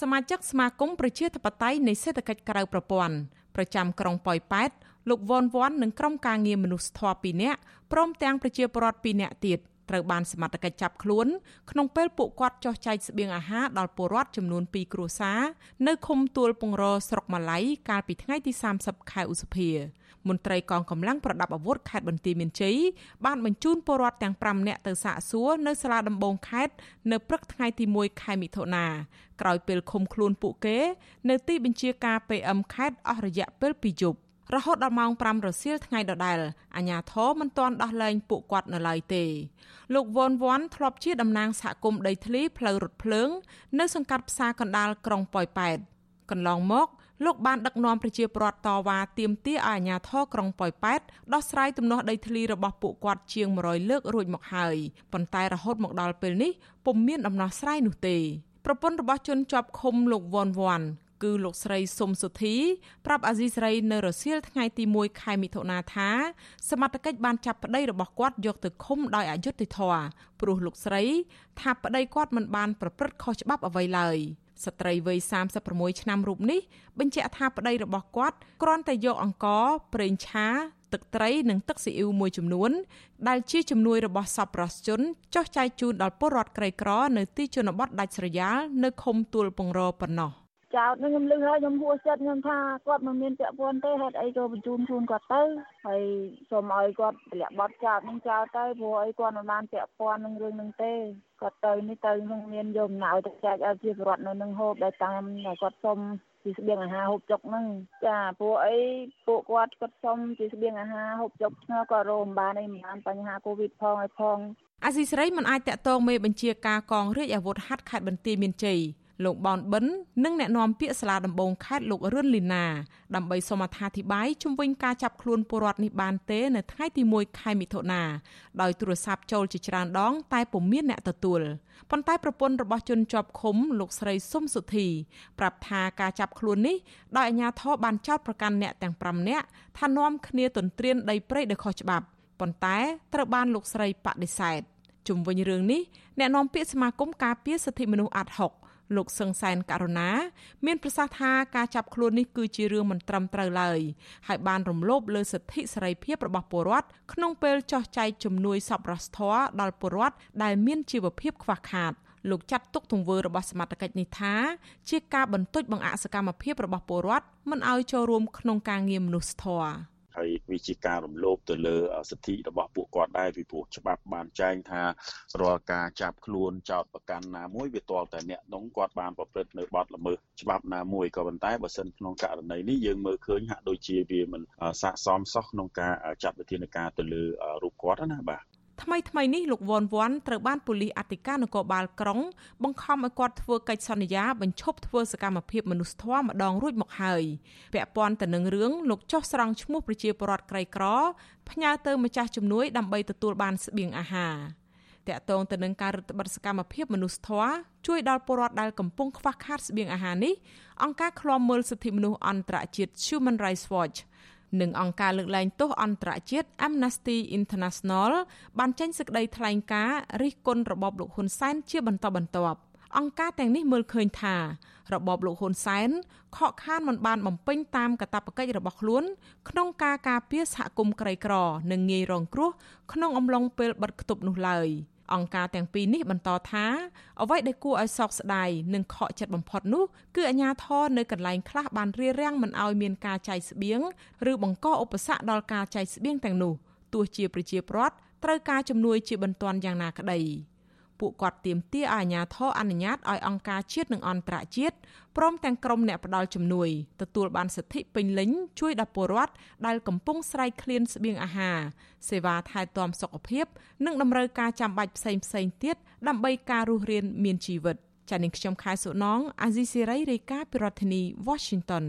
សមាជិកសមាគមប្រជាធិបតេយ្យនៃសេដ្ឋកិច្ចក្រៅប្រព័ន្ធប្រចាំក្រុងប៉ោយប៉ែតលោកវ៉ាន់វ៉ាន់និងក្រុមការងារមនុស្សធម៌2នាក់ព្រមទាំងប្រជាពលរដ្ឋ2នាក់ទៀត ត្រូវបានសមត្ថកិច្ចចាប់ខ្លួនក្នុងពេលពួកគាត់ចោះចែកស្បៀងអាហារដល់ពលរដ្ឋចំនួន2គ្រួសារនៅឃុំទួលពងរស្រុកម៉ាឡៃកាលពីថ្ងៃទី30ខែឧសភាមន្ត្រីកងកម្លាំងប្រដាប់អាវុធខេត្តបន្ទាយមានជ័យបានបញ្ជូនពលរដ្ឋទាំង5នាក់ទៅសាកសួរនៅសាលាដំបងខេត្តនៅព្រឹកថ្ងៃទី1ខែមិថុនាក្រោយពេលឃុំខ្លួនពួកគេ នៅទីបញ្ជាការ PM ខេត្តអស់រយៈពេល2យប់ រហូតដល់ម៉ោង5រសៀលថ្ងៃដដែលអាជ្ញាធរមិនទាន់ដោះលែងពួកគាត់នៅឡើយទេលោកវ៉ាន់វ៉ាន់ធ្លាប់ជាតំណាងសហគមន៍ដីធ្លីផ្លូវរថភ្លើង នៅសង្កាត់ផ្សារកណ្ដាលក្រុងប៉ោយប៉ែតកន្លងមកលោកបានដឹកនាំប្រជាពលរដ្ឋតវ៉ាទាមទារឲ្យអាជ្ញាធរក្រុងប៉ោយប៉ែតដោះស្រាយទំនាស់ដីធ្លីរបស់ពួកគាត់ជាង100លើករួចមកហើយប៉ុន្តែរហូតមកដល់ពេលនេះពុំមានដំណោះស្រាយនោះទេប្រពន្ធរបស់ជនជាប់ឃុំលោកវ៉ាន់វ៉ាន់ គឺលោកស្រីសុំសុធីប្រាប់អាស៊ីសេរីនៅរសៀលថ្ងៃទី1ខែមិថុនាថាសមត្ថកិច្ចបានចាប់ប្តីរបស់គាត់យកទៅឃុំដោយអយុត្តិធម៌ព្រោះលោកស្រី ថាប្តីគាត់មិនបានប្រព្រឹត្តខុសច្បាប់អ្វីឡើយស្ត្រីវ័យ36ឆ្នាំរូបនេះបញ្ជាក់ថាប្តីរបស់គាត់គ្រាន់តែយកអង្ករប្រេងឆាទឹកត្រីនិងទឹកស៊ីអ៊ីវមួយចំនួន ដែលជាជំនួយរបស់សប្បុរសជនចុះចែកជូនដល់ពលរដ្ឋក្រីក្រ នៅទីជនបទដាច់ស្រយាលនៅឃុំទួលពងរប៉ុណ្ណោះ។ ចោតនឹងខ្ញុំលឺហើយខ្ញុំហួសចិត្តខ្ញុំថាគាត់មិនមានពាក់ព័ន្ធទេហេតុអីក៏បញ្ជូនខ្លួនគាត់ទៅហើយសូមឲ្យគាត់ទម្លាក់បទចោតនឹងចោលទៅព្រោះអីគាត់មិនបានពាក់ព័ន្ធនឹងរឿងនឹងទេគាត់ទៅនេះទៅនឹងមានយកអំណោយទៅចែកឲ្យជាពលរដ្ឋនៅនឹងហូបដែលតាមគាត់សុំជាស្បៀងអាហារហូបចុកហ្នឹងចាព្រោះអីពួកគាត់គាត់សុំជាស្បៀងអាហារហូបចុកឆ្ងល់ក៏រោមបានអីមិនបានបញ្ហាកូវីដផងឲ្យផងអាស៊ីសេរីមិនអាចតាក់ទងមេបញ្ជាការកងរាជអាវុធហត្ថខេត្តបន្ទាយមានជ័យ លោកបនបិននិងអ្នកនាំពាក្យសាលាដំបងខេត្តលោករឿនលីណាដើម្បីសូមអត្ថាធិប្បាយជុំវិញការចាប់ខ្លួនពលរដ្ឋនេះបានទេនៅថ្ងៃទី1ខែមិថុនាដោយទូរស័ព្ទចូលជាច្រើនដង តែពុំមានអ្នកទទួលប៉ុន្តែប្រពន្ធរបស់ជនជាប់ឃុំលោកស្រីសុំសុធីប្រាប់ថាការចាប់ខ្លួននេះដោយអាជ្ញាធរបានចោទប្រកាន់អ្នកទាំង5នាក់ថានាំគ្នាទន្ទ្រានដីព្រៃដោយខុសច្បាប់ប៉ុន្តែត្រូវបានលោកស្រីបដិសេធជុំវិញរឿងនេះអ្នកនាំពាក្យសមាគមការពារសិទ្ធិមនុស្សអាត់ហុក លោកសឹងសែនករណា មានប្រសាសន៍ថាការចាប់ខ្លួននេះគឺជារឿងមិនត្រឹមត្រូវឡើយហើយបានរំលោភលើសិទ្ធិសេរីភាពរបស់ពលរដ្ឋក្នុងពេលចោះចែកជំនួយសប្បុរសធម៌ដល់ពលរដ្ឋដែលមានជីវភាពខ្វះខាតលោកចាត់ទុកទង្វើរបស់សមត្ថកិច្ចនេះថាជាការបន្ទុចបង្អាក់សកម្មភាពរបស់ពលរដ្ឋមិនឲ្យចូលរួមក្នុងការងារមនុស្សធម៌ ហើយវាជាការរំលោភទៅលើសិទ្ធិរបស់ពួកគាត់ដែរពីព្រោះច្បាប់បានចែងថារាល់ការចាប់ខ្លួនចោតប្រកាន់ណាមួយវាទាល់តែអ្នកនោះគាត់បានប្រព្រឹត្តនៅបទល្មើសច្បាប់ណាមួយក៏ប៉ុន្តែបើសិនក្នុងករណីនេះយើងមើលឃើញហាក់ដូចជាវាមិនស័ក្តិសមសោះក្នុងការចាត់វិធានការទៅលើរូបគាត់ណាបាទ ថ្មីថ្មីនេះលោកវ៉ាន់វ៉ាន់ត្រូវបានប៉ូលីសអធិការនគរបាលក្រុងបង្ខំឲ្យគាត់ធ្វើកិច្ចសន្យាបញ្ឈប់ធ្វើសកម្មភាពមនុស្សធម៌ម្ដងរួចមកហើយពាក់ព័ន្ធទៅនឹងរឿងលោកចោះស្រង់ឈ្មោះប្រជាពលរដ្ឋក្រីក្រផ្ញើទៅម្ចាស់ជំនួយដើម្បីទទួលបានស្បៀងអាហារតកតងទៅនឹងការរដ្ឋបတ်សកម្មភាពមនុស្សធម៌ជួយដល់ពលរដ្ឋដែលកំពុងខ្វះខាតស្បៀងអាហារនេះអង្គការឃ្លាំមើលសិទ្ធិមនុស្សអន្តរជាតិ Human Rights Watch និងអង្គការលើកលែងទោសអន្តរជាតិ Amnesty International បានចេញសេចក្តីថ្លែងការណ៍រិះគន់របបលោកហ៊ុនសែនជាបន្តបន្ទាប់អង្គការទាំងនេះមើលឃើញថារបបលោកហ៊ុនសែនខកខានមិនបានបំពេញតាមកាតព្វកិច្ចរបស់ខ្លួន ក្នុងការការពារសហគមន៍ក្រីក្រ និងងាយរងគ្រោះក្នុងអំឡុងពេលបិទគប់នោះឡើយ។ អង្គការទាំងពីរនេះបន្តថាអ្វីដែលគួរឲ្យសោកស្ដាយនិងខកចិត្តបំផុតនោះគឺអាជ្ញាធរនៅកន្លែងខ្លះបានរារាំងមិនឲ្យមានការចែកស្បៀងឬបង្កឧបសគ្គដល់ការចែកស្បៀងទាំងនោះទោះជាប្រជាពលរដ្ឋត្រូវការជំនួយជាបន្ទាន់យ៉ាងណាក្តី។ ពួកគាត់ទាមទារឲ្យអាជ្ញាធរអនុញ្ញាតឲ្យអង្គការជាតិនិងអន្តរជាតិព្រមទាំងក្រុមអ្នកផ្ដល់ជំនួយទទួលបានសិទ្ធិពេញលេញជួយដល់ពលរដ្ឋដែលកំពុងស្រែកឃ្លានស្បៀងអាហារសេវាថែទាំសុខភាព និងតម្រូវការចាំបាច់ផ្សេងផ្សេងទៀតដើម្បីការរស់រានមានជីវិតចា៎នាងខ្ញុំខែសុណងអាស៊ីសេរីរាយការណ៍ពីរដ្ឋធានី Washington